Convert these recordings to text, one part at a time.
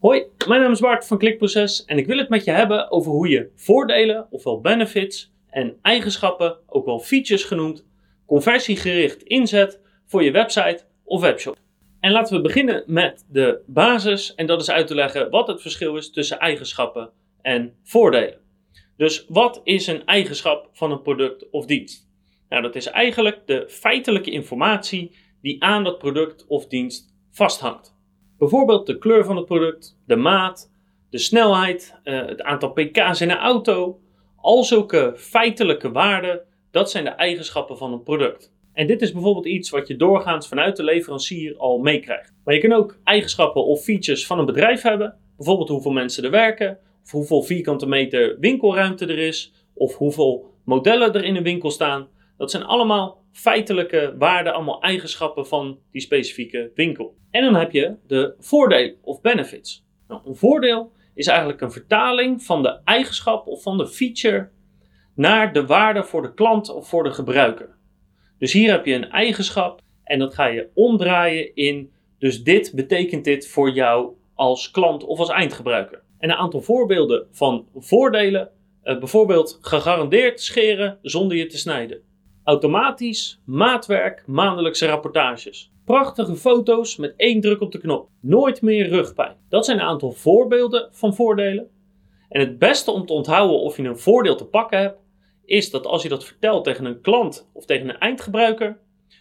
Hoi, mijn naam is Bart van Klikproces en ik wil het met je hebben over hoe je voordelen, ofwel benefits, en eigenschappen, ook wel features genoemd, conversiegericht inzet voor je website of webshop. En laten we beginnen met de basis en dat is uit te leggen wat het verschil is tussen eigenschappen en voordelen. Dus wat is een eigenschap van een product of dienst? Nou, dat is eigenlijk de feitelijke informatie die aan dat product of dienst vasthangt. Bijvoorbeeld de kleur van het product, de maat, de snelheid, eh, het aantal pk's in een auto. Al zulke feitelijke waarden, dat zijn de eigenschappen van een product. En dit is bijvoorbeeld iets wat je doorgaans vanuit de leverancier al meekrijgt. Maar je kan ook eigenschappen of features van een bedrijf hebben. Bijvoorbeeld hoeveel mensen er werken, of hoeveel vierkante meter winkelruimte er is, of hoeveel modellen er in een winkel staan. Dat zijn allemaal feitelijke waarden, allemaal eigenschappen van die specifieke winkel. En dan heb je de voordelen of benefits. Nou, een voordeel is eigenlijk een vertaling van de eigenschap of van de feature naar de waarde voor de klant of voor de gebruiker. Dus hier heb je een eigenschap en dat ga je omdraaien in, dus dit betekent dit voor jou als klant of als eindgebruiker. En een aantal voorbeelden van voordelen, eh, bijvoorbeeld gegarandeerd scheren zonder je te snijden. Automatisch, maatwerk, maandelijkse rapportages. Prachtige foto's met één druk op de knop. Nooit meer rugpijn. Dat zijn een aantal voorbeelden van voordelen. En het beste om te onthouden of je een voordeel te pakken hebt, is dat als je dat vertelt tegen een klant of tegen een eindgebruiker,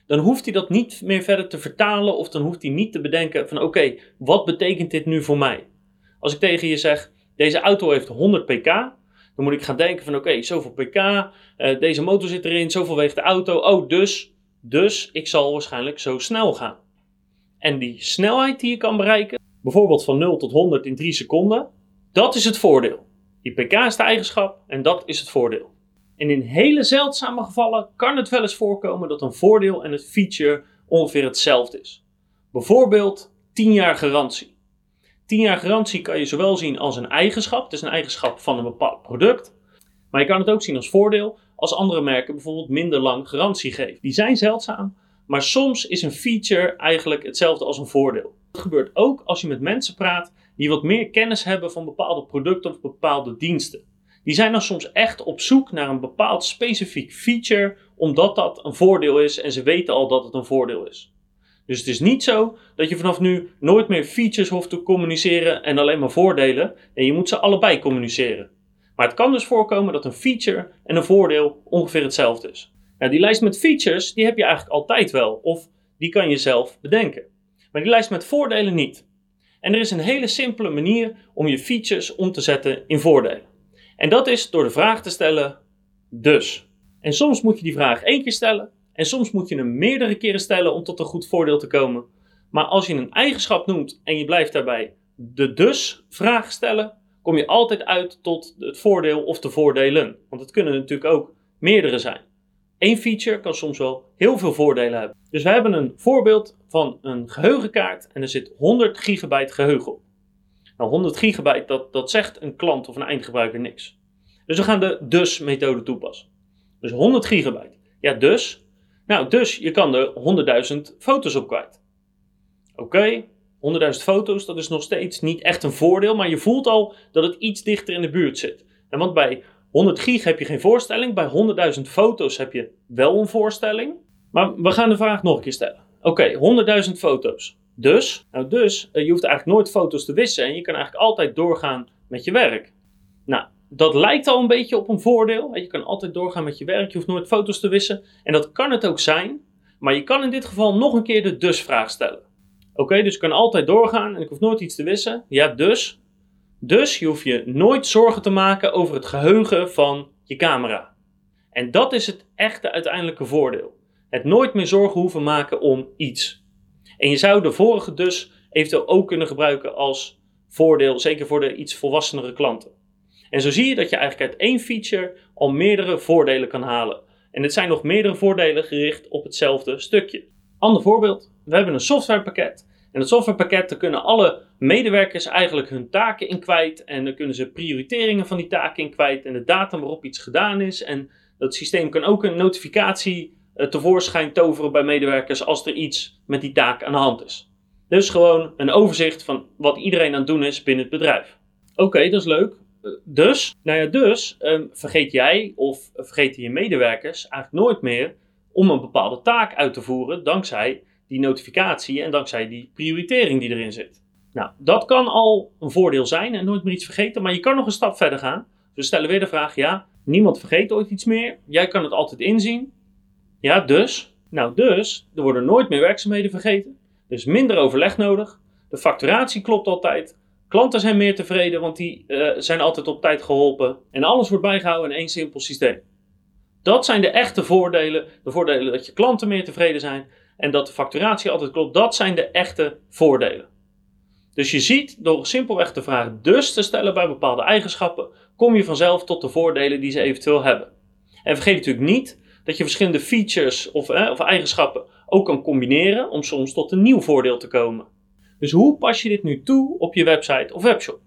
dan hoeft hij dat niet meer verder te vertalen of dan hoeft hij niet te bedenken van oké, wat betekent dit nu voor mij? Als ik tegen je zeg, deze auto heeft 100 pk, dan moet ik gaan denken van oké, zoveel pk, uh, deze motor zit erin, zoveel weegt de auto, oh dus, dus ik zal waarschijnlijk zo snel gaan. En die snelheid die je kan bereiken, bijvoorbeeld van 0 tot 100 in 3 seconden, dat is het voordeel. Die pk is de eigenschap en dat is het voordeel. En in hele zeldzame gevallen kan het wel eens voorkomen dat een voordeel en het feature ongeveer hetzelfde is. Bijvoorbeeld 10 jaar garantie. 10 jaar garantie kan je zowel zien als een eigenschap, het is een eigenschap van een bepaald product. Maar je kan het ook zien als voordeel als andere merken bijvoorbeeld minder lang garantie geven. Die zijn zeldzaam, maar soms is een feature eigenlijk hetzelfde als een voordeel. Dat gebeurt ook als je met mensen praat die wat meer kennis hebben van bepaalde producten of bepaalde diensten. Die zijn dan soms echt op zoek naar een bepaald specifiek feature, omdat dat een voordeel is en ze weten al dat het een voordeel is. Dus het is niet zo dat je vanaf nu nooit meer features hoeft te communiceren en alleen maar voordelen. En je moet ze allebei communiceren. Maar het kan dus voorkomen dat een feature en een voordeel ongeveer hetzelfde is. Nou, die lijst met features, die heb je eigenlijk altijd wel. Of die kan je zelf bedenken. Maar die lijst met voordelen niet. En er is een hele simpele manier om je features om te zetten in voordelen. En dat is door de vraag te stellen, dus. En soms moet je die vraag één keer stellen en soms moet je hem meerdere keren stellen om tot een goed voordeel te komen. Maar als je een eigenschap noemt en je blijft daarbij de dus vraag stellen, kom je altijd uit tot het voordeel of de voordelen. Want het kunnen natuurlijk ook meerdere zijn. Eén feature kan soms wel heel veel voordelen hebben. Dus we hebben een voorbeeld van een geheugenkaart en er zit 100 gigabyte geheugen op. Nou, 100 gigabyte, dat, dat zegt een klant of een eindgebruiker niks. Dus we gaan de dus-methode toepassen. Dus 100 gigabyte. Ja, dus. Nou, dus je kan er 100.000 foto's op kwijt. Oké, 100.000 foto's, dat is nog steeds niet echt een voordeel, maar je voelt al dat het iets dichter in de buurt zit. En want bij 100 gig heb je geen voorstelling, bij 100.000 foto's heb je wel een voorstelling. Maar we gaan de vraag nog een keer stellen. Oké, 100.000 foto's. Dus, nou dus, eh, je hoeft eigenlijk nooit foto's te wissen en je kan eigenlijk altijd doorgaan met je werk. Nou, dat lijkt al een beetje op een voordeel. Je kan altijd doorgaan met je werk, je hoeft nooit foto's te wissen. En dat kan het ook zijn, maar je kan in dit geval nog een keer de dus-vraag stellen. Oké, dus ik kan altijd doorgaan en ik hoef nooit iets te wissen. Ja, dus. Dus je hoeft je nooit zorgen te maken over het geheugen van je camera. En dat is het echte uiteindelijke voordeel. Het nooit meer zorgen hoeven maken om iets. En je zou de vorige dus eventueel ook kunnen gebruiken als voordeel, zeker voor de iets volwassenere klanten. En zo zie je dat je eigenlijk uit één feature al meerdere voordelen kan halen. En dit zijn nog meerdere voordelen gericht op hetzelfde stukje. Ander voorbeeld, we hebben een softwarepakket. En het softwarepakket, daar kunnen alle medewerkers eigenlijk hun taken in kwijt. En dan kunnen ze prioriteringen van die taken in kwijt. En de datum waarop iets gedaan is. En dat systeem kan ook een notificatie uh, tevoorschijn toveren bij medewerkers als er iets met die taak aan de hand is. Dus gewoon een overzicht van wat iedereen aan het doen is binnen het bedrijf. Oké, dat is leuk. Dus, nou ja, dus ehm, vergeet jij of vergeten je medewerkers eigenlijk nooit meer om een bepaalde taak uit te voeren dankzij die notificatie en dankzij die prioritering die erin zit. Nou, dat kan al een voordeel zijn en nooit meer iets vergeten, maar je kan nog een stap verder gaan. We stellen weer de vraag, ja, niemand vergeet ooit iets meer. Jij kan het altijd inzien. Ja, dus, nou dus, er worden nooit meer werkzaamheden vergeten. Dus minder overleg nodig. De facturatie klopt altijd. Klanten zijn meer tevreden, want die uh, zijn altijd op tijd geholpen. En alles wordt bijgehouden in één simpel systeem. Dat zijn de echte voordelen. De voordelen dat je klanten meer tevreden zijn en dat de facturatie altijd klopt. Dat zijn de echte voordelen. Dus je ziet, door simpelweg de vraag dus te stellen bij bepaalde eigenschappen, kom je vanzelf tot de voordelen die ze eventueel hebben. En vergeet natuurlijk niet dat je verschillende features of, eh, of eigenschappen ook kan combineren om soms tot een nieuw voordeel te komen. Dus hoe pas je dit nu toe op je website of webshop?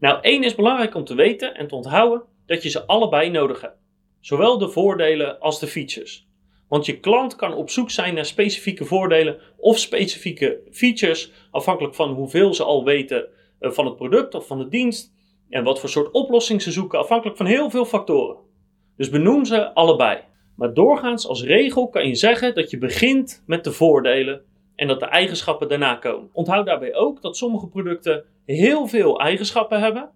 Nou, één is belangrijk om te weten en te onthouden dat je ze allebei nodig hebt. Zowel de voordelen als de features. Want je klant kan op zoek zijn naar specifieke voordelen of specifieke features, afhankelijk van hoeveel ze al weten eh, van het product of van de dienst en wat voor soort oplossing ze zoeken, afhankelijk van heel veel factoren. Dus benoem ze allebei. Maar doorgaans als regel kan je zeggen dat je begint met de voordelen en dat de eigenschappen daarna komen. Onthoud daarbij ook dat sommige producten heel veel eigenschappen hebben.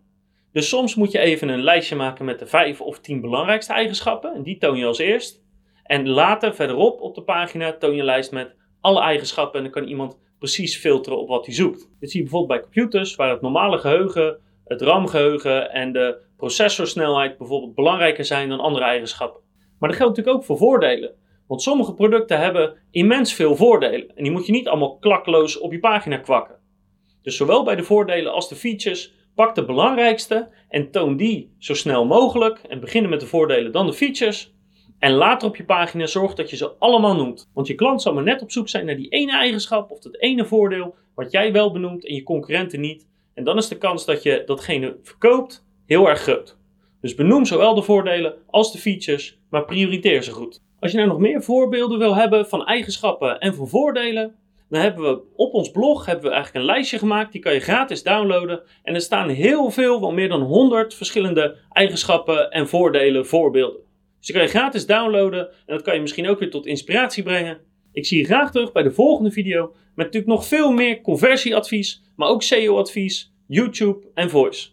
Dus soms moet je even een lijstje maken met de vijf of tien belangrijkste eigenschappen en die toon je als eerst. En later verderop op de pagina toon je een lijst met alle eigenschappen en dan kan iemand precies filteren op wat hij zoekt. Dit zie je bijvoorbeeld bij computers waar het normale geheugen, het RAM-geheugen en de processorsnelheid bijvoorbeeld belangrijker zijn dan andere eigenschappen. Maar dat geldt natuurlijk ook voor voordelen. Want sommige producten hebben immens veel voordelen. En die moet je niet allemaal klakloos op je pagina kwakken. Dus zowel bij de voordelen als de features, pak de belangrijkste en toon die zo snel mogelijk. En beginnen met de voordelen, dan de features. En later op je pagina zorg dat je ze allemaal noemt. Want je klant zal maar net op zoek zijn naar die ene eigenschap of dat ene voordeel wat jij wel benoemt en je concurrenten niet. En dan is de kans dat je datgene verkoopt heel erg groot. Dus benoem zowel de voordelen als de features, maar prioriteer ze goed. Als je nou nog meer voorbeelden wil hebben van eigenschappen en van voordelen, dan hebben we op ons blog hebben we eigenlijk een lijstje gemaakt. Die kan je gratis downloaden. En er staan heel veel, wel meer dan 100 verschillende eigenschappen en voordelen, voorbeelden. Dus die kan je gratis downloaden en dat kan je misschien ook weer tot inspiratie brengen. Ik zie je graag terug bij de volgende video met natuurlijk nog veel meer conversieadvies, maar ook SEO-advies, YouTube en voice.